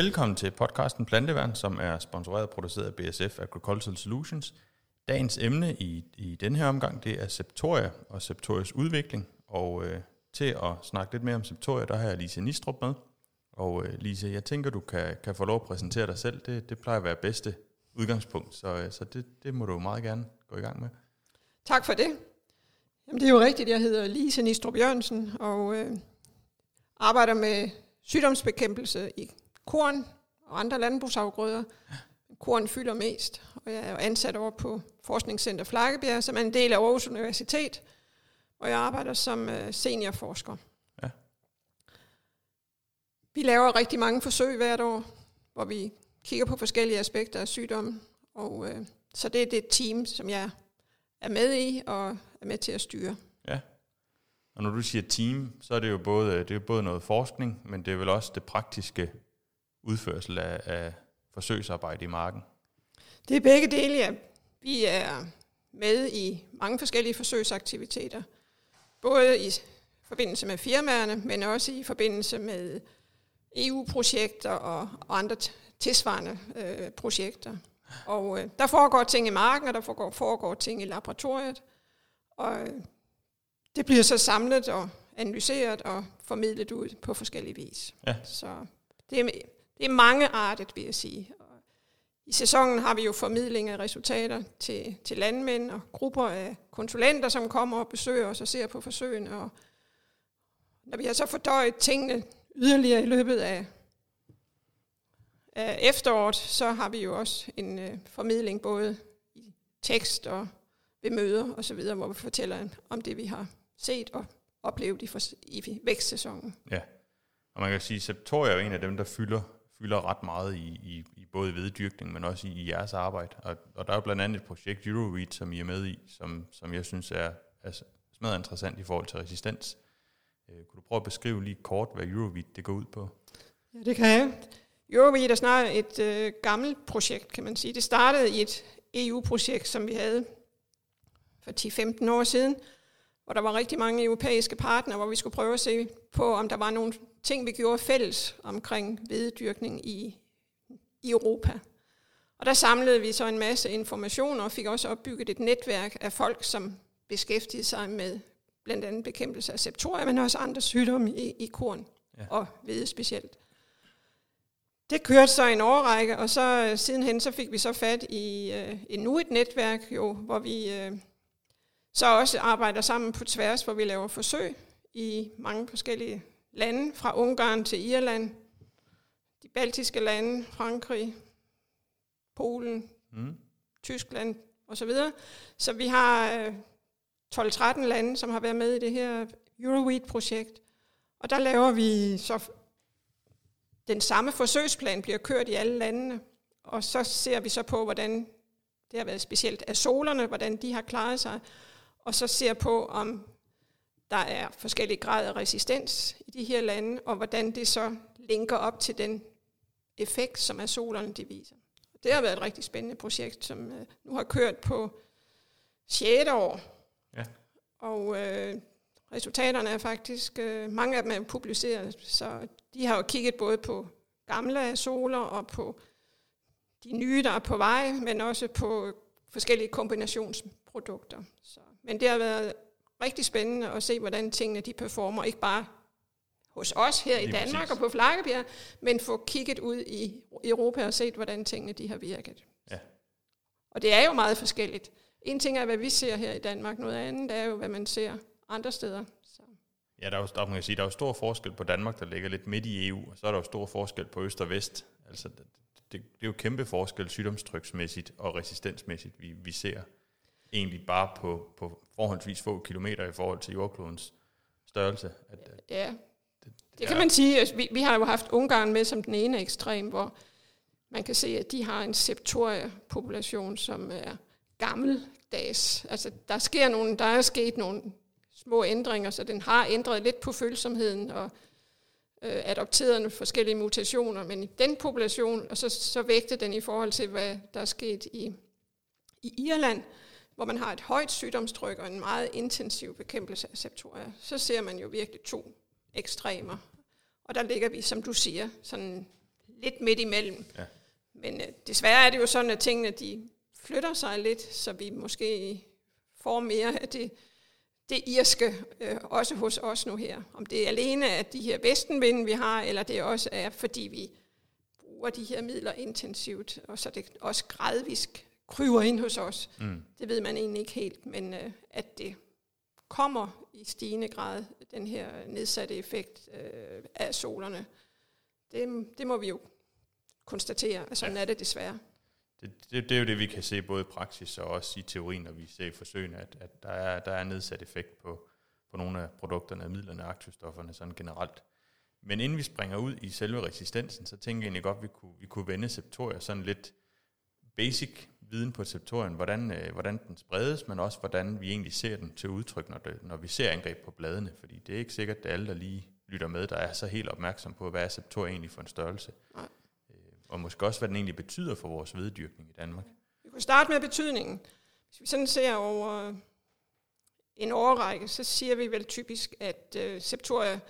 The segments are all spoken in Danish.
Velkommen til podcasten Planteværn, som er sponsoreret og produceret af BSF Agricultural Solutions. Dagens emne i, i den her omgang, det er Septoria og Septorias udvikling. Og øh, til at snakke lidt mere om Septoria, der har jeg Lise Nistrup med. Og øh, Lise, jeg tænker, du kan, kan få lov at præsentere dig selv. Det, det plejer at være bedste udgangspunkt, så, øh, så det, det må du meget gerne gå i gang med. Tak for det. Jamen, det er jo rigtigt, jeg hedder Lise Nistrup Jørgensen, og øh, arbejder med sygdomsbekæmpelse i korn og andre landbrugsafgrøder. Korn fylder mest, og jeg er ansat over på Forskningscenter Flakkebjerg, som er en del af Aarhus Universitet, og jeg arbejder som øh, seniorforsker. Ja. Vi laver rigtig mange forsøg hvert år, hvor vi kigger på forskellige aspekter af sygdommen, og øh, så det er det team, som jeg er med i og er med til at styre. Ja. Og når du siger team, så er det jo både, det er både noget forskning, men det er vel også det praktiske udførsel af, af forsøgsarbejde i marken? Det er begge dele, ja. Vi er med i mange forskellige forsøgsaktiviteter. Både i forbindelse med firmaerne, men også i forbindelse med EU-projekter og, og andre tilsvarende øh, projekter. Og øh, der foregår ting i marken, og der foregår, foregår ting i laboratoriet. Og øh, det bliver så samlet og analyseret og formidlet ud på forskellige vis. Ja. Så det er det er mange artet, vil jeg sige. I sæsonen har vi jo formidling af resultater til, til landmænd og grupper af konsulenter, som kommer og besøger os og ser på forsøgene. Og når vi har så fordøjet tingene yderligere i løbet af, af efteråret, så har vi jo også en øh, formidling både i tekst og ved møder og så videre, hvor vi fortæller om det, vi har set og oplevet i, for, i vækstsæsonen. Ja, og man kan sige, at Septoria er en af dem, der fylder fylder ret meget i, i, i både veddyrkning, men også i, i jeres arbejde. Og, og der er blandt andet et projekt Euroweed, som I er med i, som, som jeg synes er, er smadret interessant i forhold til resistens. Øh, kunne du prøve at beskrive lige kort, hvad Euroweed det går ud på? Ja, det kan jeg. Euroweed er snart et øh, gammelt projekt, kan man sige. Det startede i et EU-projekt, som vi havde for 10-15 år siden, hvor der var rigtig mange europæiske partnere, hvor vi skulle prøve at se på, om der var nogle ting, vi gjorde fælles omkring veddyrkning i, i Europa. Og der samlede vi så en masse informationer og fik også opbygget et netværk af folk, som beskæftigede sig med blandt andet bekæmpelse af septoria, men også andre sygdomme i, i korn ja. og hvede specielt. Det kørte så en årrække, og så øh, sidenhen så fik vi så fat i uh, endnu et netværk, jo, hvor vi uh, så også arbejder sammen på tværs, hvor vi laver forsøg i mange forskellige lande, fra Ungarn til Irland, de baltiske lande, Frankrig, Polen, mm. Tyskland osv. Så vi har 12-13 øh, lande, som har været med i det her Euroweed-projekt. Og der laver vi så den samme forsøgsplan bliver kørt i alle landene, og så ser vi så på, hvordan det har været specielt af solerne, hvordan de har klaret sig, og så ser på, om der er forskellige grader af resistens i de her lande, og hvordan det så linker op til den effekt, som solerne de viser. Det har været et rigtig spændende projekt, som øh, nu har kørt på 6. år. Ja. Og øh, resultaterne er faktisk, øh, mange af dem er publiceret, så de har jo kigget både på gamle soler og på de nye, der er på vej, men også på forskellige kombinationsprodukter. Så, men det har været rigtig spændende at se, hvordan tingene de performer, ikke bare hos os her i Lige Danmark præcis. og på Flakkebjerg, men få kigget ud i Europa og set, hvordan tingene de har virket. Ja. Og det er jo meget forskelligt. En ting er, hvad vi ser her i Danmark, noget andet er jo, hvad man ser andre steder. Så. Ja, der er jo, der, man kan sige, der er jo stor forskel på Danmark, der ligger lidt midt i EU, og så er der jo stor forskel på øst og vest. Altså, det, det, det er jo kæmpe forskel sygdomstryksmæssigt og resistensmæssigt, vi, vi ser egentlig bare på, på forholdsvis få kilometer i forhold til jordklodens størrelse. At, ja, det, det, det kan man sige. Altså, vi, vi har jo haft Ungarn med som den ene ekstrem, hvor man kan se, at de har en septoria-population, som er gammeldags. Altså, der, sker nogle, der er sket nogle små ændringer, så den har ændret lidt på følsomheden og øh, adopteret nogle forskellige mutationer, men i den population, og så, så vægte den i forhold til, hvad der er sket i, i Irland, hvor man har et højt sygdomstryk og en meget intensiv bekæmpelse af septoria, så ser man jo virkelig to ekstremer. Og der ligger vi, som du siger, sådan lidt midt imellem. Ja. Men øh, desværre er det jo sådan, at tingene de flytter sig lidt, så vi måske får mere af det, det irske, øh, også hos os nu her. Om det er alene at de her vestenvinde, vi har, eller det også er, fordi vi bruger de her midler intensivt, og så det også gradvist kryver ind hos os. Mm. Det ved man egentlig ikke helt, men øh, at det kommer i stigende grad, den her nedsatte effekt øh, af solerne, det, det må vi jo konstatere, at sådan Ja. er det desværre. Det, det, det er jo det, vi kan se både i praksis og også i teorien, når vi ser i forsøgene, at, at der, er, der er nedsat effekt på, på nogle af produkterne, midlerne og aktivstofferne sådan generelt. Men inden vi springer ud i selve resistensen, så tænker jeg egentlig godt, at vi kunne, vi kunne vende septorier sådan lidt basic viden på septorien, hvordan, øh, hvordan den spredes, men også hvordan vi egentlig ser den til udtryk, når, det, når vi ser angreb på bladene. Fordi det er ikke sikkert, at alle, der lige lytter med, der er så helt opmærksom på, hvad er septor egentlig for en størrelse. Nej. Øh, Og måske også, hvad den egentlig betyder for vores veddyrkning i Danmark. Vi kunne starte med betydningen. Hvis vi sådan ser over en årrække, så siger vi vel typisk, at øh, septoria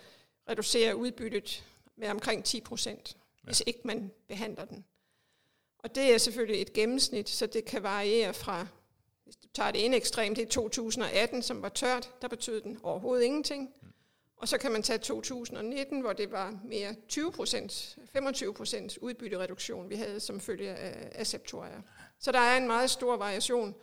reducerer udbyttet med omkring 10 procent, ja. hvis ikke man behandler den. Og det er selvfølgelig et gennemsnit, så det kan variere fra, hvis du tager det ene ekstrem, det er 2018, som var tørt, der betød den overhovedet ingenting. Og så kan man tage 2019, hvor det var mere 20 procent, 25 procent udbyttereduktion, vi havde som følge af, af. Så der er en meget stor variation,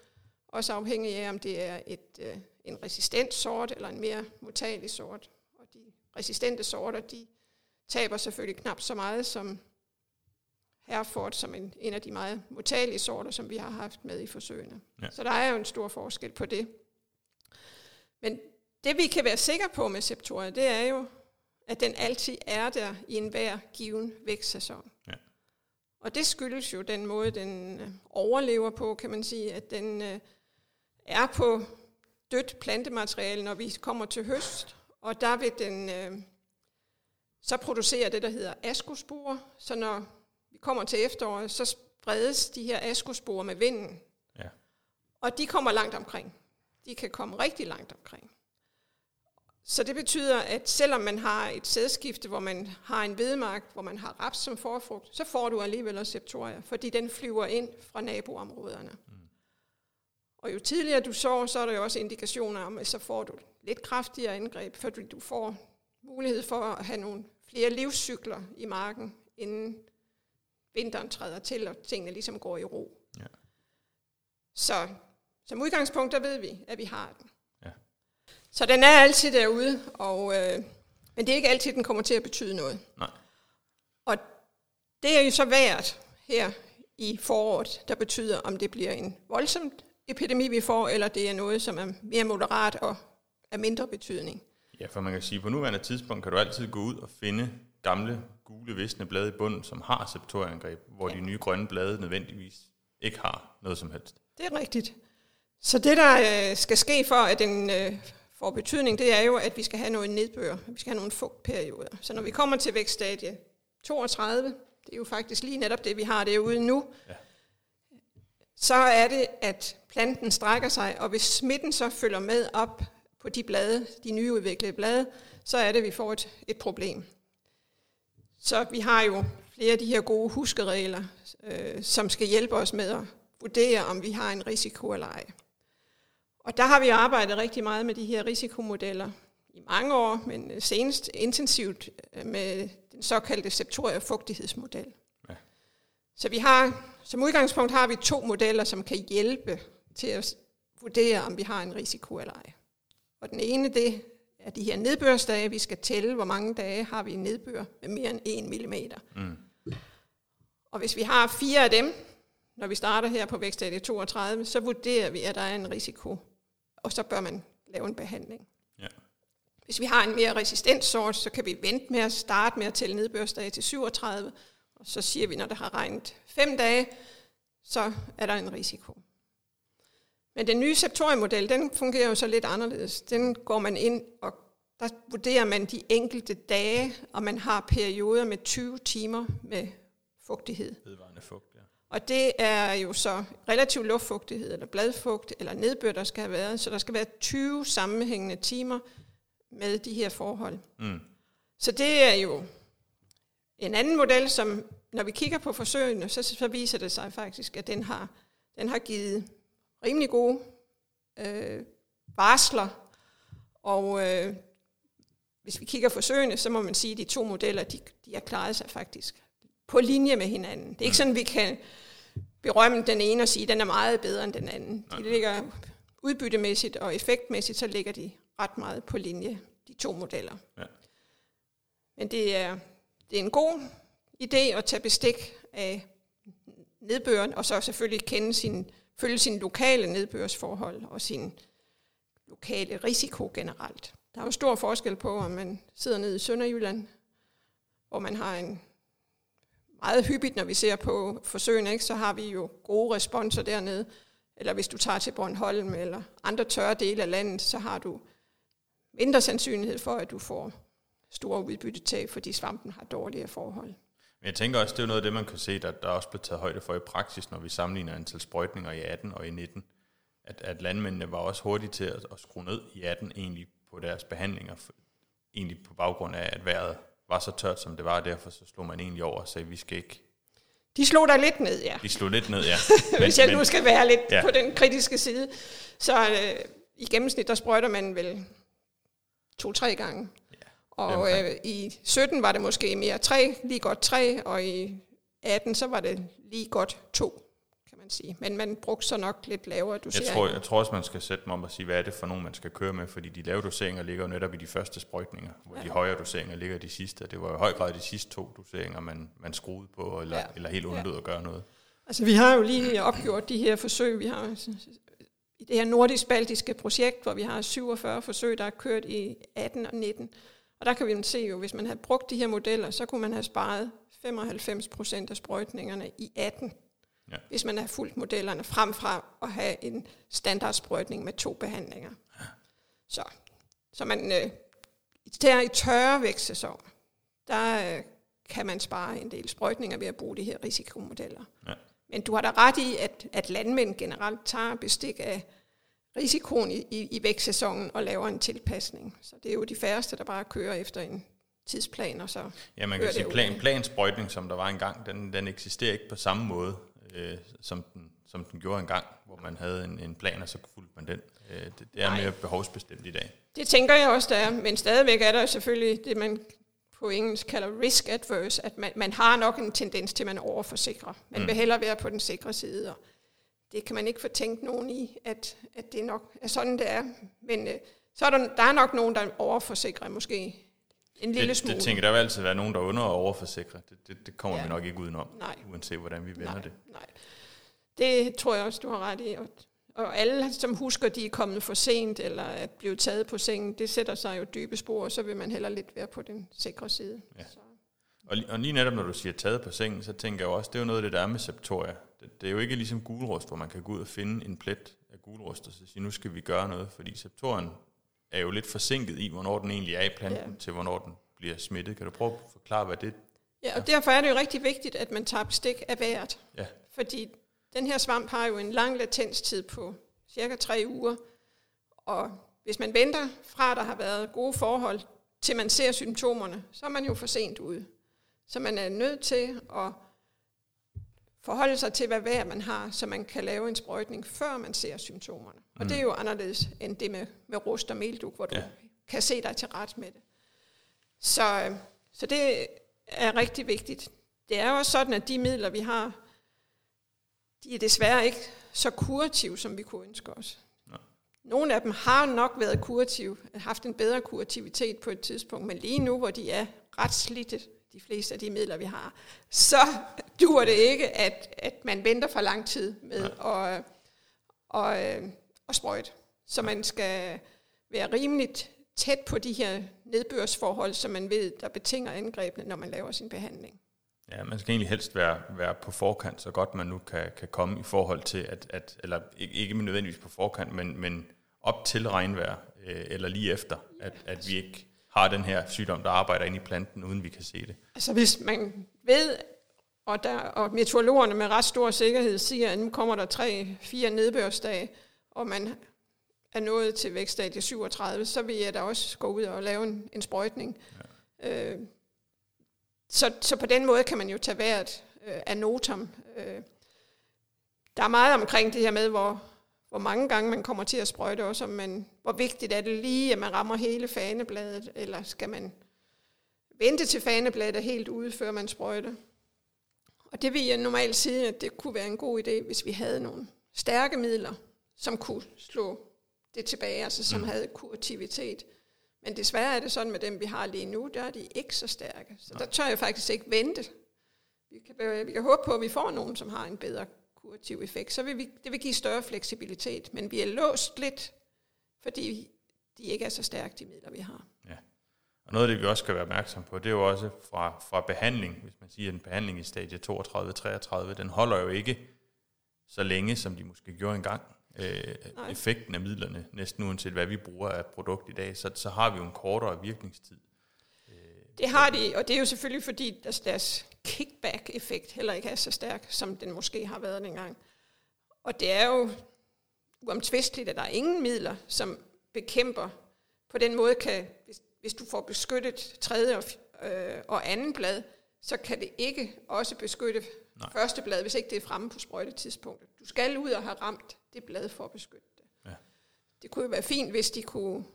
også afhængig af, om det er et, øh, en resistent sort eller en mere mutagelig sort. Og de resistente sorter, de taber selvfølgelig knap så meget som Herford, som en, en af de meget modtagelige sorter, som vi har haft med i forsøgene. Ja. Så der er jo en stor forskel på det. Men det vi kan være sikre på med Septoria, det er jo, at den altid er der i enhver given vækstsæson. Ja. Og det skyldes jo den måde, den øh, overlever på, kan man sige, at den øh, er på dødt plantemateriale, når vi kommer til høst, og der vil den øh, så producere det, der hedder askospore, så når vi kommer til efteråret, så spredes de her askospore med vinden, Ja. og de kommer langt omkring. De kan komme rigtig langt omkring. Så det betyder, at selvom man har et sædskifte, hvor man har en vedmark, hvor man har raps som forfrugt, så får du alligevel septoria, fordi den flyver ind fra naboområderne. Mm. Og jo tidligere du sår, så er der jo også indikationer om, at så får du lidt kraftigere angreb, fordi du får mulighed for at have nogle flere livscykler i marken, inden vinteren træder til, og tingene ligesom går i ro. Ja. Så som udgangspunkt, der ved vi, at vi har den. Ja. Så den er altid derude, og, øh, men det er ikke altid, den kommer til at betyde noget. Nej. Og det er jo så værd her i foråret, der betyder, om det bliver en voldsom epidemi, vi får, eller det er noget, som er mere moderat og af mindre betydning. Ja, for man kan sige, at på nuværende tidspunkt kan du altid gå ud og finde gamle, gule, visne blade i bunden, som har septoriangreb, hvor ja. de nye grønne blade nødvendigvis ikke har noget som helst. Det er rigtigt. Så det, der øh, skal ske for, at den øh, får betydning, det er jo, at vi skal have noget nedbør. Vi skal have nogle fugtperioder. Så når vi kommer til vækststadie 32, det er jo faktisk lige netop det, vi har derude nu, Ja. så er det, at planten strækker sig, og hvis smitten så følger med op på de blade, de nyudviklede blade, så er det, at vi får et, et problem. Så vi har jo flere af de her gode huskeregler, øh, som skal hjælpe os med at vurdere, om vi har en risiko eller ej. Og der har vi arbejdet rigtig meget med de her risikomodeller i mange år, men senest intensivt øh, med den såkaldte septoria-fugtighedsmodel. Ja. Så vi har, som udgangspunkt har vi to modeller, som kan hjælpe til at vurdere, om vi har en risiko eller ej. Og den ene, det er de her nedbørsdage. Vi skal tælle, hvor mange dage har vi nedbør med mere end 1 mm. Mm. Og hvis vi har fire af dem, når vi starter her på vækststadie 32, så vurderer vi, at der er en risiko, og så bør man lave en behandling. Ja. Hvis vi har en mere resistent sort, så kan vi vente med at starte med at tælle nedbørsdage til 37, og så siger vi, når der har regnet fem dage, så er der en risiko. Men den nye septoriemodel, den fungerer jo så lidt anderledes. Den går man ind, og der vurderer man de enkelte dage, og man har perioder med 20 timer med fugtighed. Vedvarende fugt, ja. Og det er jo så relativ luftfugtighed, eller bladfugt, eller nedbør, der skal have været. Så der skal være 20 sammenhængende timer med de her forhold. Mm. Så det er jo en anden model, som når vi kigger på forsøgene, så, så viser det sig faktisk, at den har, den har givet rimelig gode øh, varsler. Og øh, hvis vi kigger forsøgene, så må man sige, at de to modeller, de, de har klaret sig faktisk på linje med hinanden. Det er ikke sådan, vi kan berømme den ene og sige, at den er meget bedre end den anden. De ligger udbyttemæssigt og effektmæssigt, så ligger de ret meget på linje, de to modeller. Ja. Men det er, det er en god idé at tage bestik af nedbøren, og så selvfølgelig kende sin, følge sine lokale nedbørsforhold og sin lokale risiko generelt. Der er jo stor forskel på, om man sidder nede i Sønderjylland, hvor man har en meget hyppigt, når vi ser på forsøgene, ikke, så har vi jo gode responser dernede. Eller hvis du tager til Bornholm eller andre tørre dele af landet, så har du mindre sandsynlighed for, at du får store udbyttetab, fordi svampen har dårlige forhold. Men jeg tænker også, det er noget af det, man kan se, der, der også blev taget højde for i praksis, når vi sammenligner antal sprøjtninger i 18 og i 19. At, at landmændene var også hurtige til at, at skrue ned i 18 egentlig på deres behandlinger, for, egentlig på baggrund af, at vejret var så tørt, som det var, og derfor så slog man egentlig over og sagde, at vi skal ikke... De slog der lidt ned, ja. De slog lidt ned, ja. Men, Hvis jeg men, nu skal være lidt ja. på den kritiske side. Så øh, i gennemsnit, der sprøjter man vel to-tre gange. Og øh, i 17 var det måske mere tre, lige godt tre, og i 18 så var det lige godt to man sige. Men man brugte så nok lidt lavere doseringer. Jeg tror, jeg tror også, man skal sætte mig om og sige, hvad er det for nogen, man skal køre med, fordi de lave doseringer ligger jo netop i de første sprøjtninger, hvor ja. de højere doseringer ligger i de sidste. Det var i høj grad de sidste to doseringer, man, man skruede på, eller, ja. eller helt undlod ja. at gøre noget. Altså vi har jo lige opgjort de her forsøg, vi har i det her nordisk-baltiske projekt, hvor vi har 47 forsøg, der er kørt i 18 og 19. Og der kan vi se jo, hvis man havde brugt de her modeller, så kunne man have sparet 95 procent af sprøjtningerne i 18 ja. hvis man har fulgt modellerne, frem fra at have en standardsprøjtning med to behandlinger. Ja. Så, så man, øh, der i tørre vækstsæson, der øh, kan man spare en del sprøjtninger ved at bruge de her risikomodeller. Ja. Men du har da ret i, at, at landmænd generelt tager bestik af risikoen i, i, i vækstsæsonen og laver en tilpasning. Så det er jo de færreste, der bare kører efter en tidsplan, og så Ja, man kan sige, plan, plansprøjtning, som der var engang, den, den eksisterer ikke på samme måde øh, som, den, som den gjorde engang, hvor man havde en, en plan, og så fulgte man den. Øh, det, det er Nej. mere behovsbestemt i dag. Det tænker jeg også, der er, men stadigvæk er der selvfølgelig det, man på engelsk kalder risk adverse, at man, man har nok en tendens til, at man overforsikrer. Man mm. vil hellere være på den sikre side, og det kan man ikke få tænkt nogen i, at, at det nok er sådan, det er. Men øh, så er der, der er nok nogen, der overforsikrer måske en lille det, smule. Det tænker der vil altid være nogen, der under- og overforsikrer. Det, det, det kommer ja. vi nok ikke udenom, nej. uanset hvordan vi vender nej, det. Nej, det tror jeg også, du har ret i. Og, og alle, som husker, de er kommet for sent, eller er blevet taget på sengen, det sætter sig jo dybe spor, og så vil man heller lidt være på den sikre side. Ja. Så. Og, og lige netop når du siger taget på sengen, så tænker jeg også, det er jo noget af det, der er med septoria. Det, er jo ikke ligesom gulrust, hvor man kan gå ud og finde en plet af gulrust, og så sige, nu skal vi gøre noget, fordi septorien er jo lidt forsinket i, hvornår den egentlig er i planten, ja. til hvornår den bliver smittet. Kan du prøve at forklare, hvad det Ja, og derfor er det jo rigtig vigtigt, at man tager bestik af vejret. Ja. Fordi den her svamp har jo en lang latenstid på cirka tre uger, og hvis man venter fra, at der har været gode forhold, til man ser symptomerne, så er man jo for sent ude. Så man er nødt til at forholde sig til, hvad vejr man har, så man kan lave en sprøjtning, før man ser symptomerne. Og mm. det er jo anderledes end det med, med rust og melduk, hvor ja. du kan se dig til ret med det. Så, så det er rigtig vigtigt. Det er også sådan, at de midler, vi har, de er desværre ikke så kurative, som vi kunne ønske os. Nej. Nogle af dem har nok været kurative, haft en bedre kurativitet på et tidspunkt, men lige nu, hvor de er ret slidte, de fleste af de midler, vi har, så dur det ikke, at, at man venter for lang tid med at, og, at sprøjte. Så man skal være rimeligt tæt på de her nedbørsforhold, som man ved, der betinger angrebene, når man laver sin behandling. Ja, man skal egentlig helst være, være på forkant, så godt man nu kan, kan komme i forhold til, at, at eller ikke, ikke nødvendigvis på forkant, men, men op til regnvejr, øh, eller lige efter, at, at vi ikke har den her sygdom, der arbejder inde i planten, uden vi kan se det. Altså hvis man ved, og, der, og meteorologerne med ret stor sikkerhed siger, at nu kommer der tre, fire nedbørsdage, og man er nået til vækststadie 37, så vil jeg da også gå ud og lave en, en sprøjtning. Ja. Øh, så, så på den måde kan man jo tage vejret øh, af notam. Øh, der er meget omkring det her med, hvor, hvor mange gange man kommer til at sprøjte også, men hvor vigtigt er det lige, at man rammer hele fanebladet, eller skal man vente til fanebladet er helt ude, før man sprøjter. Og det vil jeg normalt sige, at det kunne være en god idé, hvis vi havde nogle stærke midler, som kunne slå det tilbage, altså som mm. havde kurativitet. Men desværre er det sådan med dem, vi har lige nu, der er de ikke så stærke. Så Nej. der tør jeg faktisk ikke vente. Vi kan, vi kan håbe på, at vi får nogen, som har en bedre kurativ effekt. Så vil vi, det vil give større fleksibilitet. Men vi er låst lidt, fordi de ikke er så stærke, de midler, vi har. Ja. Og noget af det, vi også skal være opmærksom på, det er jo også fra, fra behandling. Hvis man siger, at en behandling i stadie 32-33, den holder jo ikke så længe, som de måske gjorde engang øh, effekten af midlerne, næsten uanset hvad vi bruger af produkt i dag, så, så har vi jo en kortere virkningstid. Det har de, og det er jo selvfølgelig fordi deres, deres kickback-effekt heller ikke er så stærk, som den måske har været dengang. Og det er jo uomtvisteligt, at der er ingen midler, som bekæmper på den måde, kan, hvis, hvis du får beskyttet tredje og, øh, og anden blad, så kan det ikke også beskytte Nej. første blad, hvis ikke det er fremme på sprøjtetidspunktet. Du skal ud og have ramt det blad for at beskytte det. Ja. Det kunne jo være fint, hvis de kunne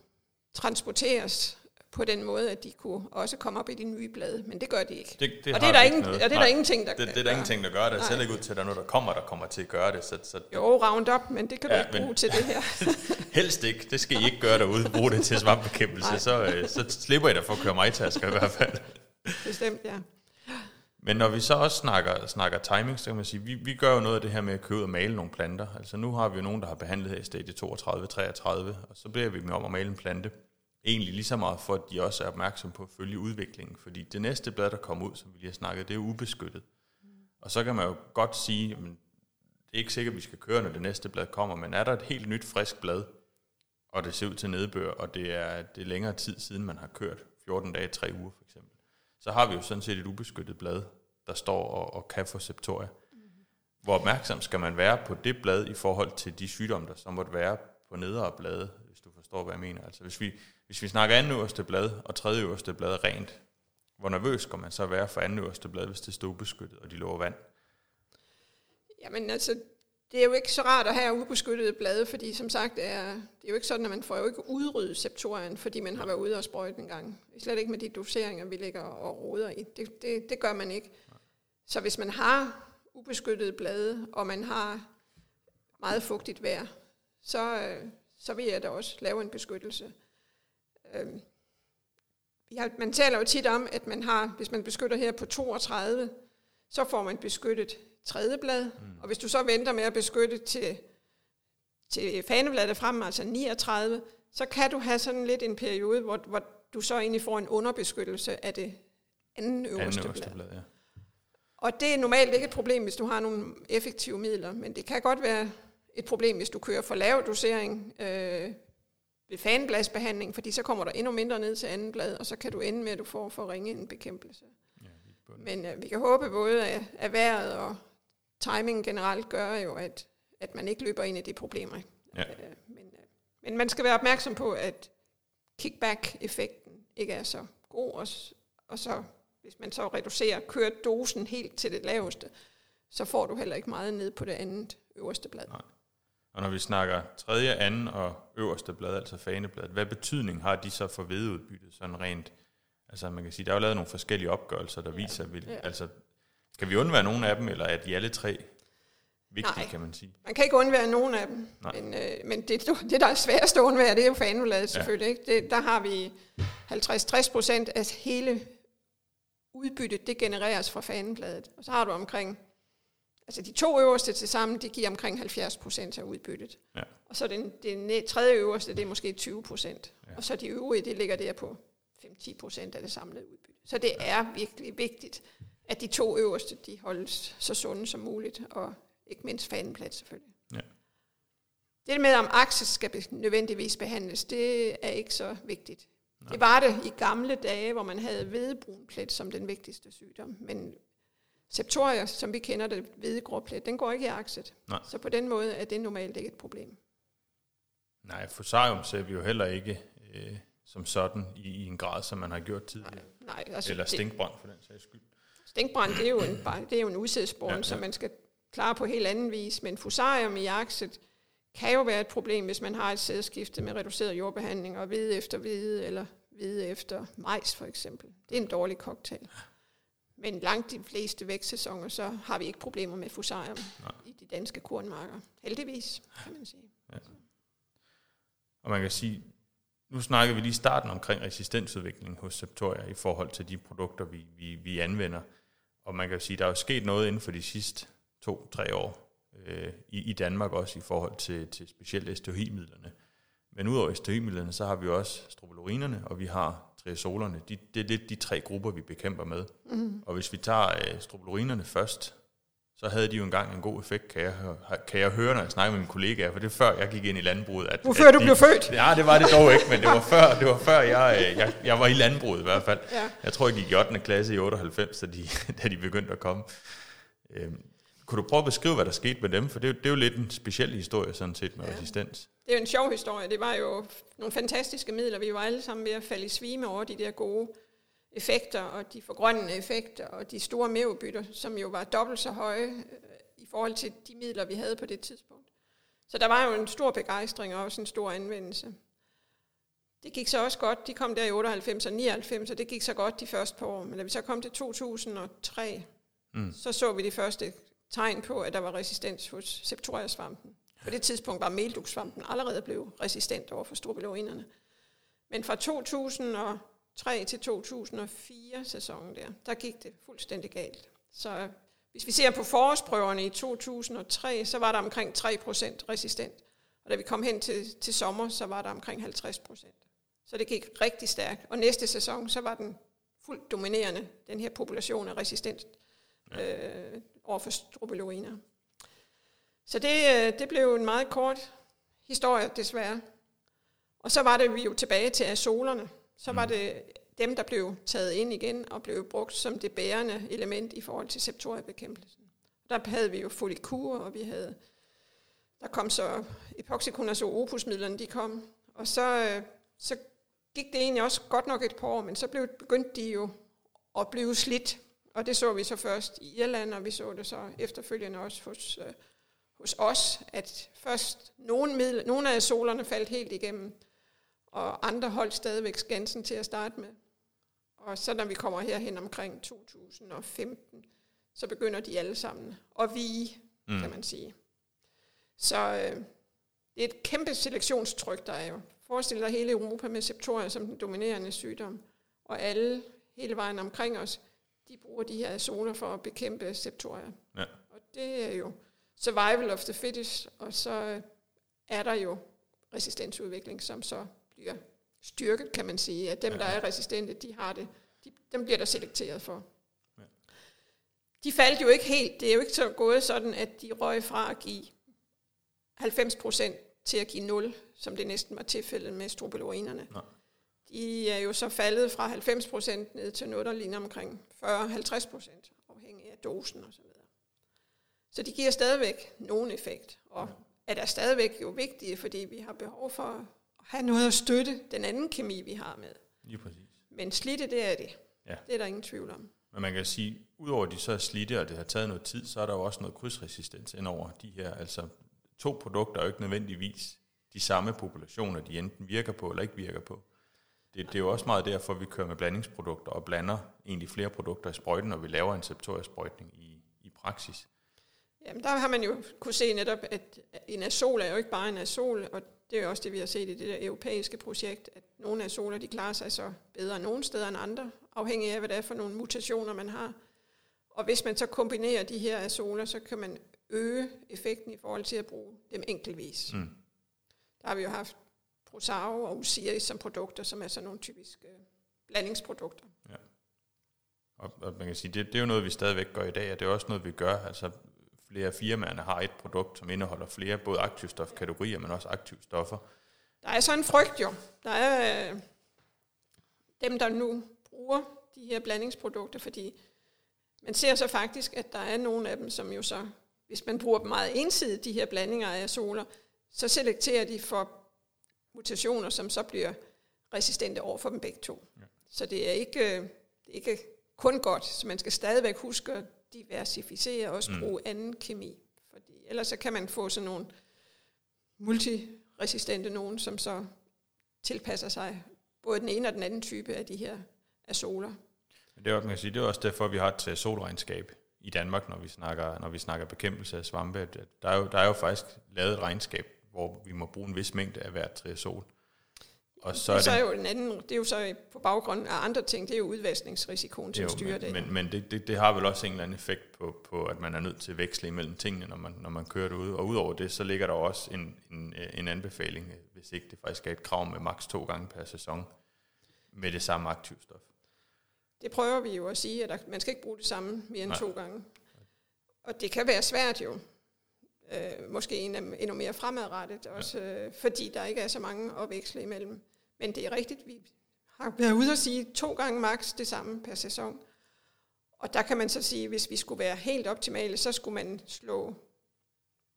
transporteres på den måde, at de kunne også komme op i de nye blade, men det gør de ikke. Det, det og det er der, ingen, og det er der ingenting, der det, det er der ingenting, der gør det. Selv ikke ud til, at der er noget, der kommer, der kommer til at gøre det. Så, så jo, Roundup, men det kan ja, du ikke bruge til det her. helst ikke. Det skal I ikke gøre derude. Brug det til svampbekæmpelse. så, øh, så slipper I da for at køre mig tasker i hvert fald. Bestemt, ja. Men når vi så også snakker, snakker timing, så kan man sige, vi, vi gør jo noget af det her med at købe ud og male nogle planter. Altså nu har vi jo nogen, der har behandlet her i stadie 32-33, og så beder vi dem om at male en plante. Egentlig lige så meget for, at de også er opmærksom på at følge udviklingen. Fordi det næste blad, der kommer ud, som vi lige har snakket, det er ubeskyttet. Og så kan man jo godt sige, at det er ikke sikkert, at vi skal køre, når det næste blad kommer, men er der et helt nyt, frisk blad, og det ser ud til nedbør, og det er, det er længere tid siden, man har kørt, 14 dage, 3 uger for eksempel, så har vi jo sådan set et ubeskyttet blad, der står og, og kan få septoria. Mm. Hvor opmærksom skal man være på det blad i forhold til de sygdomme, der så måtte være på nedre blade, hvis du forstår, hvad jeg mener. Altså hvis vi, hvis vi snakker anden øverste blad og tredje øverste blad rent, hvor nervøs skal man så være for anden øverste blad, hvis det står ubeskyttet, og de lover vand? Jamen altså, det er jo ikke så rart at have ubeskyttede blade, fordi som sagt, er, det er jo ikke sådan, at man får jo ikke udryddet septorien, fordi man har været ude og sprøjte en gang. Slet ikke med de doseringer, vi ligger og roder i. Det, det, det gør man ikke. Så hvis man har ubeskyttede blade, og man har meget fugtigt vejr, så, så vil jeg da også lave en beskyttelse. Øhm, man taler jo tit om, at man har, hvis man beskytter her på 32, så får man beskyttet tredje blad, mm. og hvis du så venter med at beskytte til, til fanebladet frem, altså 39, så kan du have sådan lidt en periode, hvor, hvor du så egentlig får en underbeskyttelse af det anden øverste, anden øverste blad. blad ja. Og det er normalt ikke et problem, hvis du har nogle effektive midler, men det kan godt være et problem, hvis du kører for lav dosering øh, ved fanbladsbehandling, fordi så kommer der endnu mindre ned til anden blad, og så kan du ende med, at du får for ringe en bekæmpelse. Ja, men øh, vi kan håbe både, at, at vejret og timing generelt gør jo, at, at man ikke løber ind i de problemer. Ja. Øh, men, øh, men man skal være opmærksom på, at kickback-effekten ikke er så god, og, og så hvis man så reducerer, kører dosen helt til det laveste, så får du heller ikke meget ned på det andet øverste blad. Nej. Og når vi snakker tredje, anden og øverste blad, altså fanebladet, hvad betydning har de så for vedeudbyttet sådan rent? Altså man kan sige, der er jo lavet nogle forskellige opgørelser, der ja. viser, vil, ja. altså kan vi undvære nogen af dem, eller er de alle tre vigtige, Nej, kan man sige? man kan ikke undvære nogen af dem. Nej. Men, øh, men det, det, der er sværest at undvære, det er jo fanebladet selvfølgelig. Ja. Ikke? Det, der har vi 50-60 procent af hele udbyttet, det genereres fra fanebladet. Og så har du omkring, altså de to øverste til sammen, de giver omkring 70 procent af udbyttet. Ja. Og så den, den tredje øverste, det er måske 20 procent. Ja. Og så de øvrige, det ligger der på 5-10 procent af det samlede udbytte. Så det er virkelig vigtigt, at de to øverste, de holdes så sunde som muligt, og ikke mindst fanenplads selvfølgelig. Ja. Det med, om akses skal nødvendigvis behandles, det er ikke så vigtigt. Nej. Det var det i gamle dage, hvor man havde hvedebrunplet som den vigtigste sygdom. Men septoria, som vi kender det, hvedegråplet, den går ikke i akset. Nej. Så på den måde er det normalt ikke et problem. Nej, fusarium ser vi jo heller ikke øh, som sådan i, i en grad, som man har gjort tidligere. Nej, altså Eller stinkbrand for den sags skyld. Stinkbrand, det er jo en, det er jo en udsædsborn, ja, ja. som man skal klare på helt anden vis. Men fusarium i akset kan jo være et problem, hvis man har et sædskifte med reduceret jordbehandling og hvide efter hvide, eller hvide efter majs for eksempel. Det er en dårlig cocktail. Men langt de fleste vækstsæsoner, så har vi ikke problemer med fusarium Nej. i de danske kornmarker. Heldigvis, kan man sige. Ja. Og man kan sige, nu snakker vi lige i starten omkring resistensudvikling hos Septoria i forhold til de produkter, vi, vi, vi anvender. Og man kan sige, der er jo sket noget inden for de sidste to-tre år øh, i, i Danmark også i forhold til, til specielt STHI-midlerne. Men udover STHI-midlerne, så har vi også strobilurinerne, og vi har triazolerne. De, det er lidt de tre grupper, vi bekæmper med. Mm. Og hvis vi tager øh, strobilurinerne først, så havde de jo engang en god effekt, kan jeg, kan jeg høre, når jeg snakker med mine kollegaer, for det er før, jeg gik ind i landbruget. At, Hvor før du de, blev født? Ja, det var det dog ikke, men det var før, det var før jeg, øh, jeg, jeg var i landbruget i hvert fald. Ja. Jeg tror, jeg gik i 8. klasse i 98, da de, da de begyndte at komme. Øhm, kunne du prøve at beskrive, hvad der skete med dem? For det, det er jo lidt en speciel historie, sådan set, med ja. resistens. Det er jo en sjov historie. Det var jo nogle fantastiske midler. Vi var alle sammen ved at falde i svime over de der gode effekter, og de forgrønnende effekter, og de store merudbytter, som jo var dobbelt så høje øh, i forhold til de midler, vi havde på det tidspunkt. Så der var jo en stor begejstring og også en stor anvendelse. Det gik så også godt. De kom der i 98 og 99, og det gik så godt de første par år. Men da vi så kom til 2003, mm. så så vi de første tegn på, at der var resistens hos septoria-svampen. På det tidspunkt var melduksvampen allerede blevet resistent over for strobilurinerne. Men fra 2003 til 2004 sæsonen der, der gik det fuldstændig galt. Så hvis vi ser på forårsprøverne i 2003, så var der omkring 3% resistent. Og da vi kom hen til, til sommer, så var der omkring 50%. Så det gik rigtig stærkt. Og næste sæson, så var den fuldt dominerende, den her population af resistent ja. øh, over for strobiluiner. Så det, øh, det blev en meget kort historie, desværre. Og så var det vi jo tilbage til azolerne. Så var mm. det dem, der blev taget ind igen og blev brugt som det bærende element i forhold til septoriebekæmpelsen. Der havde vi jo folikur, og vi havde, der kom så epoxyconazole opusmidlerne, de kom. Og så, øh, så gik det egentlig også godt nok et par år, men så blev, begyndte de jo at blive slidt. Og det så vi så først i Irland, og vi så det så efterfølgende også hos, øh, hos os, at først nogle, middel, nogle af solerne faldt helt igennem, og andre holdt stadigvæk skansen til at starte med. Og så når vi kommer herhen omkring 2015, så begynder de alle sammen at vige, mm. kan man sige. Så øh, det er et kæmpe selektionstryk, der er jo. Forestil dig hele Europa med septoria som den dominerende sygdom, og alle hele vejen omkring os, de bruger de her zoner for at bekæmpe septoria. Ja. Og det er jo survival of the fittest, og så er der jo resistensudvikling, som så bliver styrket, kan man sige, at dem, ja. der er resistente, de har det, de, dem bliver der selekteret for. Ja. De faldt jo ikke helt, det er jo ikke så gået sådan, at de røg fra at give 90 procent til at give 0, som det næsten var tilfældet med strobilurinerne. Nej. De er jo så faldet fra 90 procent ned til noget, der ligner omkring 40-50 procent, afhængig af dosen osv. Så de giver stadigvæk nogen effekt, og er der stadigvæk jo vigtige, fordi vi har behov for at have noget at støtte den anden kemi, vi har med. Lige præcis. Men slidte, det er det. Ja. Det er der ingen tvivl om. Men man kan sige, udover at de så er slidte, og det har taget noget tid, så er der jo også noget krydsresistens ind over de her. Altså to produkter er jo ikke nødvendigvis de samme populationer, de enten virker på eller ikke virker på. Det, det er jo også meget derfor, vi kører med blandingsprodukter og blander egentlig flere produkter i sprøjten, når vi laver en septoriesprøjtning i, i praksis. Jamen, der har man jo kunne se netop, at en azol er jo ikke bare en azol, og det er jo også det, vi har set i det der europæiske projekt, at nogle azoler, de klarer sig så bedre nogle steder end andre, afhængig af, hvad det er for nogle mutationer, man har. Og hvis man så kombinerer de her azoler, så kan man øge effekten i forhold til at bruge dem enkeltvis. Mm. Der har vi jo haft Prosaro og Osiris som produkter, som er sådan nogle typiske blandingsprodukter. Ja. Og, og man kan sige, det, det er jo noget, vi stadigvæk gør i dag, og det er også noget, vi gør. Altså, flere firmaerne har et produkt, som indeholder flere både aktivstofkategorier, men også aktivstoffer. Der er så en frygt jo. Der er øh, dem, der nu bruger de her blandingsprodukter, fordi man ser så faktisk, at der er nogle af dem, som jo så, hvis man bruger dem meget ensidigt, de her blandinger af soler, så selekterer de for mutationer, som så bliver resistente over for dem begge to. Ja. Så det er ikke, det er ikke kun godt, så man skal stadigvæk huske at diversificere og også mm. bruge anden kemi. Fordi ellers så kan man få sådan nogle multiresistente nogen, som så tilpasser sig både den ene og den anden type af de her azoler. Det er, man kan sige, det er også derfor, vi har et solregnskab i Danmark, når vi snakker, når vi snakker bekæmpelse af svampe. Der er, jo, der er jo faktisk lavet et regnskab, hvor vi må bruge en vis mængde af hvert triazol. Og så det, er så er jo en anden, det er jo så på baggrund af andre ting, det er jo udvaskningsrisikoen, som styrer det. Men, men det, det, det har vel også en eller anden effekt på, på, at man er nødt til at veksle imellem tingene, når man, når man kører det ud. Og udover det, så ligger der også en, en, en anbefaling, hvis ikke det faktisk er et krav med maks to gange per sæson, med det samme aktivstof. Det prøver vi jo at sige, at man skal ikke bruge det samme mere end Nej. to gange. Og det kan være svært jo. Øh, måske endnu mere fremadrettet, også ja. øh, fordi der ikke er så mange at veksle imellem. Men det er rigtigt, vi har været ude at sige to gange maks det samme per sæson. Og der kan man så sige, at hvis vi skulle være helt optimale, så skulle man slå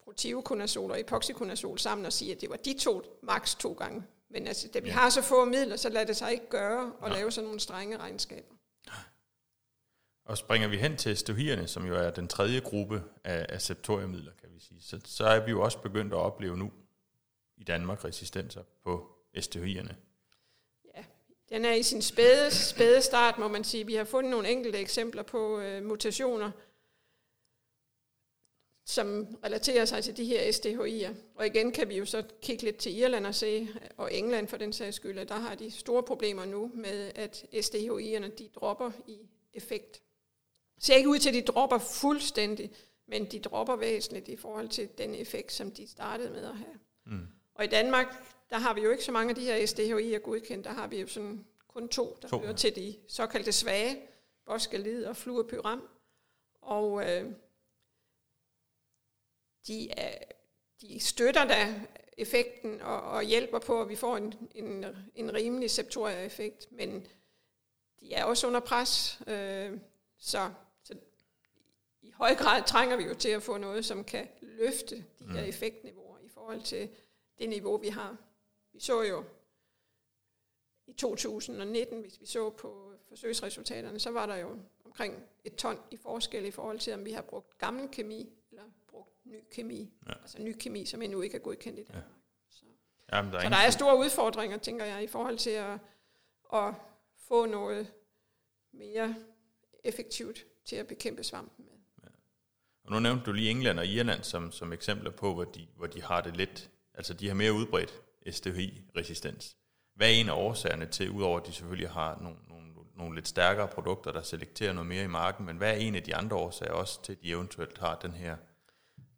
protivkonazol og epoxykonazol sammen og sige, at det var de to maks to gange. Men altså, da vi ja. har så få midler, så lader det sig ikke gøre at ja. lave sådan nogle strenge regnskaber. Og springer vi hen til stohierne, som jo er den tredje gruppe af, af septoriemidler, kan vi sige, så, så er vi jo også begyndt at opleve nu i Danmark resistenser på STHI'erne. Ja, den er i sin spæde, spæde start, må man sige. Vi har fundet nogle enkelte eksempler på øh, mutationer, som relaterer sig til de her STHI'er. Og igen kan vi jo så kigge lidt til Irland og se, og England for den sags skyld, at der har de store problemer nu med, at STHI'erne de dropper i effekt ser ikke ud til, at de dropper fuldstændig, men de dropper væsentligt i forhold til den effekt, som de startede med at have. Mm. Og i Danmark, der har vi jo ikke så mange af de her SDHI'er godkendt, der har vi jo sådan kun to, der to, hører til de såkaldte svage, boskalid og fluorpyram. Og øh, de, er, de støtter da effekten og, og hjælper på, at vi får en, en, en rimelig septoria-effekt, men de er også under pres, øh, så høj grad trænger vi jo til at få noget, som kan løfte de her mm. effektniveauer i forhold til det niveau, vi har. Vi så jo i 2019, hvis vi så på forsøgsresultaterne, så var der jo omkring et ton i forskel i forhold til, om vi har brugt gammel kemi eller brugt ny kemi. Ja. Altså ny kemi, som endnu ikke er godkendt i Danmark. Ja. Så, Jamen, der, er så der er store udfordringer, tænker jeg, i forhold til at, at få noget mere effektivt til at bekæmpe svampen med. Og nu nævnte du lige England og Irland som, som eksempler på, hvor de, hvor de har det lidt, altså de har mere udbredt STHI-resistens. Hvad er en af årsagerne til, udover at de selvfølgelig har nogle, nogle, nogle lidt stærkere produkter, der selekterer noget mere i marken, men hvad er en af de andre årsager også til, at de eventuelt har den her?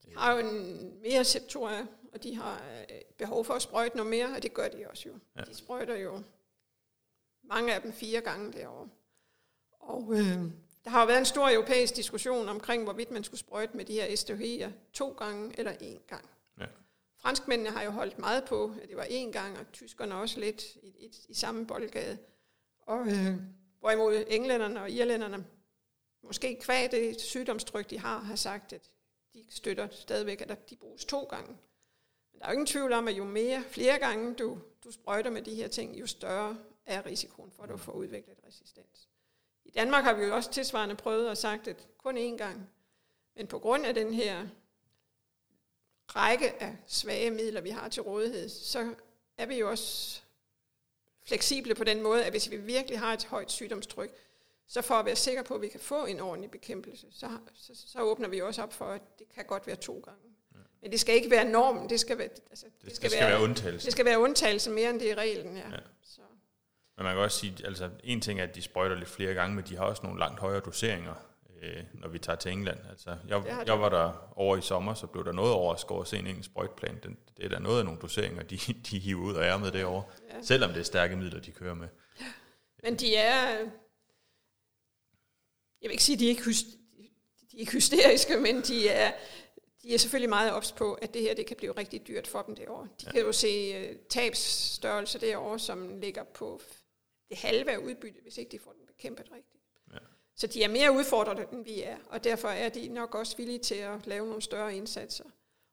De har jo en mere septoria, og de har øh, behov for at sprøjte noget mere, og det gør de også jo. Ja. De sprøjter jo mange af dem fire gange derovre. Og øh, der har jo været en stor europæisk diskussion omkring, hvorvidt man skulle sprøjte med de her SDH'er to gange eller én gang. Ja. Franskmændene har jo holdt meget på, at det var én gang, og tyskerne også lidt i, i, i samme boldgade. Og øh, hvorimod englænderne og irlænderne, måske kvad det sygdomstryk, de har, har sagt, at de støtter stadigvæk, at de bruges to gange. Men der er jo ingen tvivl om, at jo mere, flere gange du, du sprøjter med de her ting, jo større er risikoen for, at du får udviklet resistens. I Danmark har vi jo også tilsvarende prøvet og sagt, at kun én gang. Men på grund af den her række af svage midler, vi har til rådighed, så er vi jo også fleksible på den måde, at hvis vi virkelig har et højt sygdomstryk, så for at være sikre på, at vi kan få en ordentlig bekæmpelse, så, så, så åbner vi også op for, at det kan godt være to gange. Ja. Men det skal ikke være normen, det skal være, altså, det, det skal, det skal være, være undtagelse. Det skal være undtagelse mere, end det er reglen, ja. ja. Så. Men man kan også sige, altså en ting er, at de sprøjter lidt flere gange, men de har også nogle langt højere doseringer, øh, når vi tager til England. Altså, jeg, jeg var der over i sommer, så blev der noget overrasket at se en engelsk sprøjtplan. Den, det er der noget af nogle doseringer, de, de hiver ud af ærmet derovre, ja. selvom det er stærke midler, de kører med. Ja. Men de er, jeg vil ikke sige, at de er ikke, de er ikke hysteriske, men de er, de er selvfølgelig meget ops på, at det her det kan blive rigtig dyrt for dem derovre. De ja. kan jo se uh, tabsstørrelse derovre, som ligger på det halve af udbyttet, hvis ikke de får den bekæmpet rigtigt. Ja. Så de er mere udfordret, end vi er, og derfor er de nok også villige til at lave nogle større indsatser.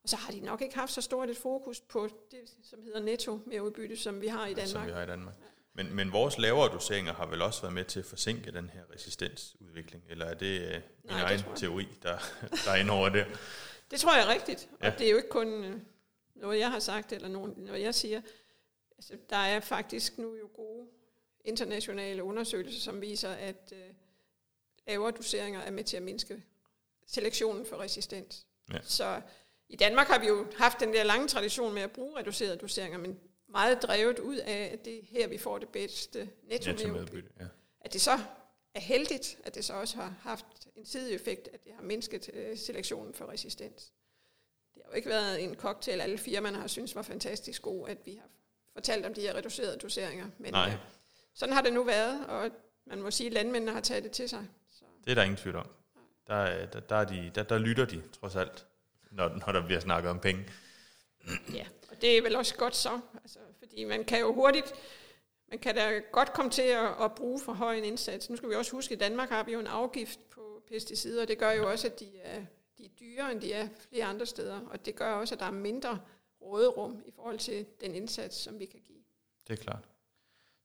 Og så har de nok ikke haft så stort et fokus på det, som hedder netto med udbytte, som vi har i Danmark. Som vi har i Danmark. Men, men vores lavere doseringer har vel også været med til at forsinke den her resistensudvikling, eller er det øh, min Nej, det egen jeg. teori, der, der er inde over det? Det tror jeg er rigtigt, Ja. og det er jo ikke kun øh, noget, jeg har sagt, eller nogen, noget, jeg siger. Altså, der er faktisk nu jo gode internationale undersøgelser, som viser, at øh, lavere doseringer er med til at mindske selektionen for resistens. Ja. Så i Danmark har vi jo haft den der lange tradition med at bruge reducerede doseringer, men meget drevet ud af, at det er her, vi får det bedste netto ja. at det så er heldigt, at det så også har haft en sideeffekt, at det har mindsket øh, selektionen for resistens. Det har jo ikke været en cocktail, alle firmaerne har synes var fantastisk god, at vi har fortalt om de her reducerede doseringer. Men Nej. Sådan har det nu været, og man må sige, at landmændene har taget det til sig. Så, Det er der ingen tvivl om. Der, er- der, der, er de, der, der lytter de, trods alt, når, når der bliver snakket om penge. ja, og det er vel også godt så, altså, fordi man kan jo hurtigt, man kan da godt komme til at, at bruge for høj en indsats. Nu skal vi også huske, at i Danmark har vi jo en afgift på pesticider, og det gør jo også, at de er, de er dyrere, end de er flere andre steder, og det gør også, at der er mindre råderum i forhold til den indsats, som vi kan give. Det er klart.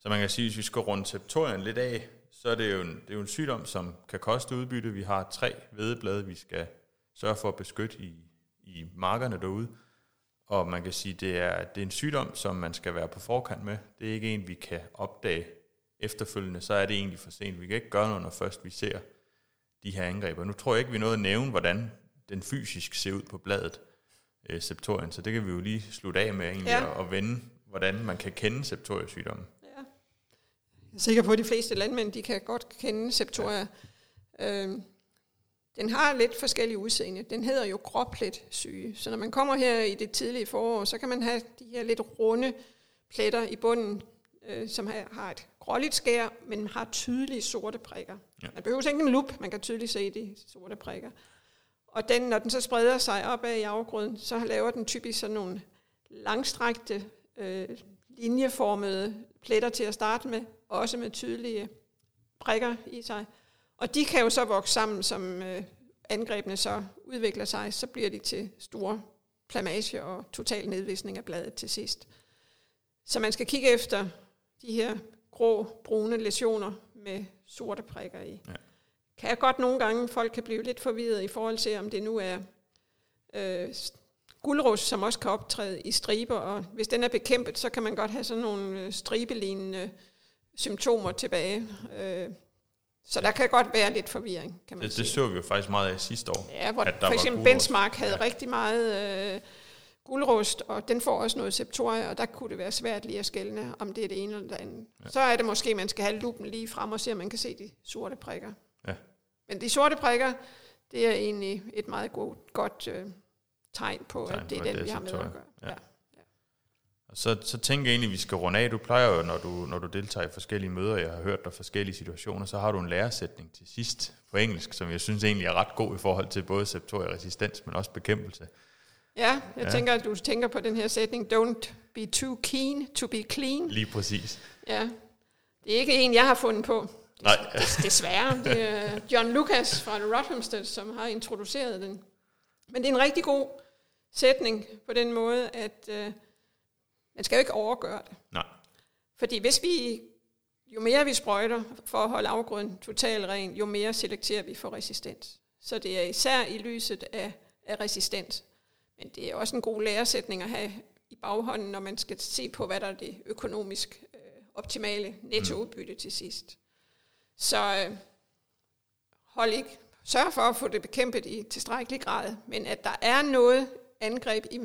Så man kan sige, hvis vi skal runde septorien lidt af, så er det jo en, det er jo en sygdom, som kan koste udbytte. Vi har tre hvedeblade, vi skal sørge for at beskytte i, i markerne derude. Og man kan sige, det er, det er en sygdom, som man skal være på forkant med. Det er ikke en, vi kan opdage efterfølgende. Så er det egentlig for sent. Vi kan ikke gøre noget, når først vi ser de her angreb. Og nu tror jeg ikke, vi nået at nævne, hvordan den fysisk ser ud på bladet, øh, septorien. Så det kan vi jo lige slutte af med egentlig, Ja. ja. og, og vende, hvordan man kan kende septoriesygdommen. Jeg er sikker på, at de fleste landmænd de kan godt kende septoria. Ja. Øhm, den har lidt forskellige udseende. Den hedder jo gråpletsyge. Så når man kommer her i det tidlige forår, så kan man have de her lidt runde pletter i bunden, øh, som har, har et gråligt skær, men har tydelige sorte prikker. Ja. Man behøver ikke en lup, man kan tydeligt se de sorte prikker. Og den, når den så spreder sig opad i afgrøden, så laver den typisk sådan nogle langstrakte, øh, linjeformede pletter til at starte med, også med tydelige prikker i sig. Og de kan jo så vokse sammen, som øh, angrebene så udvikler sig, så bliver de til store plamage og total nedvisning af bladet til sidst. Så man skal kigge efter de her grå, brune lesioner med sorte prikker i. Ja. Kan jeg godt nogle gange, folk kan blive lidt forvirret i forhold til, om det nu er øh, guldrus, som også kan optræde i striber, og hvis den er bekæmpet, så kan man godt have sådan nogle øh, stribelignende symptomer tilbage. Øh, så der kan godt være lidt forvirring, kan man Det, sige. det så vi jo faktisk meget af sidste år. Ja, hvor at der for eksempel guldrust. Benchmark havde Ja. rigtig meget øh, guldrust, og den får også noget septoria, og der kunne det være svært lige at skelne, om det er det ene eller det andet. Ja. Så er det måske, man skal have lupen lige frem og se, om man kan se de sorte prikker. Ja. Men de sorte prikker, det er egentlig et meget godt, godt øh, tegn på, Tegn at det er den, det er vi har med at gøre. Ja. Ja. Og så, så tænker jeg egentlig, at vi skal runde af. Du plejer jo, når du, når du deltager i forskellige møder, jeg har hørt dig forskellige situationer, så har du en læresætning til sidst på engelsk, som jeg synes egentlig er ret god i forhold til både septorieresistens, men også bekæmpelse. ja, jeg Ja. tænker, at du tænker på den her sætning, don't be too keen to be clean. Lige præcis. Ja, det er ikke en, jeg har fundet på. Nej, Des- Desværre. Det er John Lucas fra Rothamsted, som har introduceret den. Men det er en rigtig god sætning på den måde, at øh, man skal jo ikke overgøre det. nej. Fordi hvis vi, jo mere vi sprøjter for at holde afgrøden totalt ren, jo mere selekterer vi for resistens. Så det er især i lyset af, af resistens. Men det er også en god læresætning at have i baghånden, når man skal se på, hvad der er det økonomisk øh, optimale nettoudbytte til sidst. Så øh, hold ikke, sørg for at få det bekæmpet i tilstrækkelig grad, men at der er noget angreb i,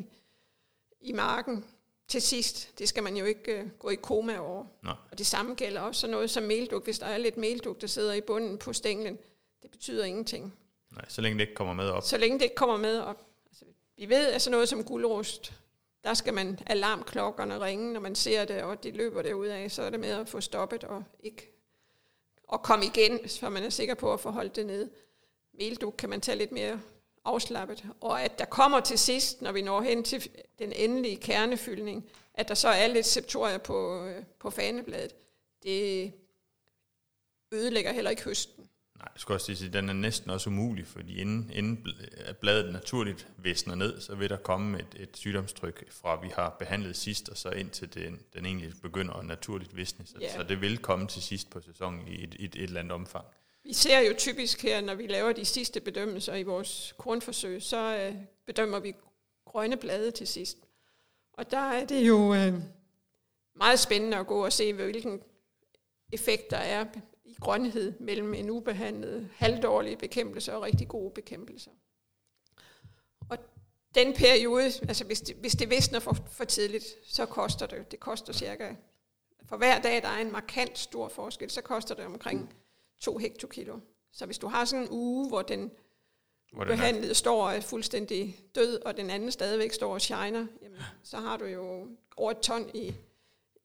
i marken til sidst, det skal man jo ikke øh, gå i koma over. nej. Og det samme gælder også sådan noget som melduk. Hvis der er lidt melduk, der sidder i bunden på stænglen, det betyder ingenting. nej. Så længe det ikke kommer med op. Så længe det ikke kommer med op. Altså, vi ved, at sådan noget som guldrust, der skal man alarmklokkerne ringe, når man ser det, og det løber derud af, så er det med at få stoppet og ikke og komme igen, så man er sikker på at få holdt det nede. Melduk kan man tage lidt mere afslappet. Og at der kommer til sidst, når vi når hen til den endelige kernefyldning, at der så er lidt septoria på, øh, på fanebladet, det ødelægger heller ikke høsten. Nej, jeg skulle også sige, at den er næsten også umulig, fordi inden, inden bladet naturligt visner ned, så vil der komme et, et sygdomstryk fra, vi har behandlet sidst, og så indtil den, den egentlig begynder at naturligt visne. Så, yeah. så det vil komme til sidst på sæsonen i et, et, et eller andet omfang. Vi ser jo typisk her, når vi laver de sidste bedømmelser i vores kornforsøg, så øh, bedømmer vi grønne blade til sidst. Og der er det jo øh, meget spændende at gå og se, hvilken effekt der er i grønhed mellem en ubehandlet halvdårlig bekæmpelse og rigtig gode bekæmpelser. Og den periode, altså hvis det, hvis det visner for, for tidligt, så koster det. Det koster cirka, for hver dag, der er en markant stor forskel, så koster det omkring 2 hektokilo. Så hvis du har sådan en uge, hvor den hvor behandlede er. står fuldstændig død, og den anden stadigvæk står og shiner, jamen, så har du jo over et ton i,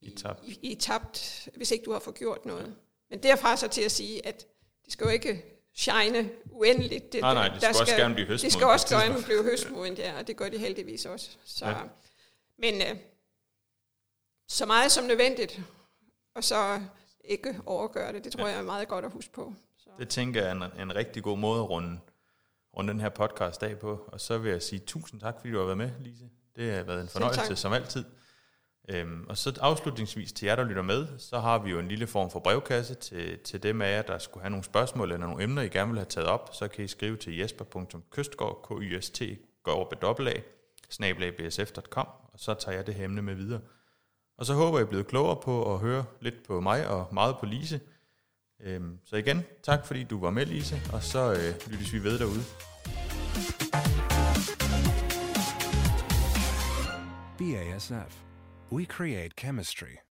i, tabt. i, i tabt, hvis ikke du har fået gjort noget. Men derfra så til at sige, at det skal jo ikke shine uendeligt. Det, nej, nej, det skal, skal også gerne blive høstmoden. Det skal også gerne blive høstmoden, ja, og det gør de heldigvis også. Så, ja. Men uh, så meget som nødvendigt, og så ikke overgøre det, det tror ja. jeg er meget godt at huske på. Så. Det tænker jeg er en, en rigtig god måde at runde, runde den her podcast af på. Og så vil jeg sige tusind tak, fordi du har været med, Lise. Det har været en fornøjelse som altid. Øhm, og så afslutningsvis til jer, der lytter med, så har vi jo en lille form for brevkasse til, til dem af jer, der skulle have nogle spørgsmål eller nogle emner, I gerne vil have taget op. Så kan I skrive til jesper.kystgård, k y s t går over A, snabelagbsf.com, og så tager jeg det her emne med videre. Og så håber jeg, I er blevet klogere på at høre lidt på mig og meget på Lise. Øhm, så igen, tak fordi du var med, Lise, og så øh, lyttes vi ved derude. BASF We create chemistry.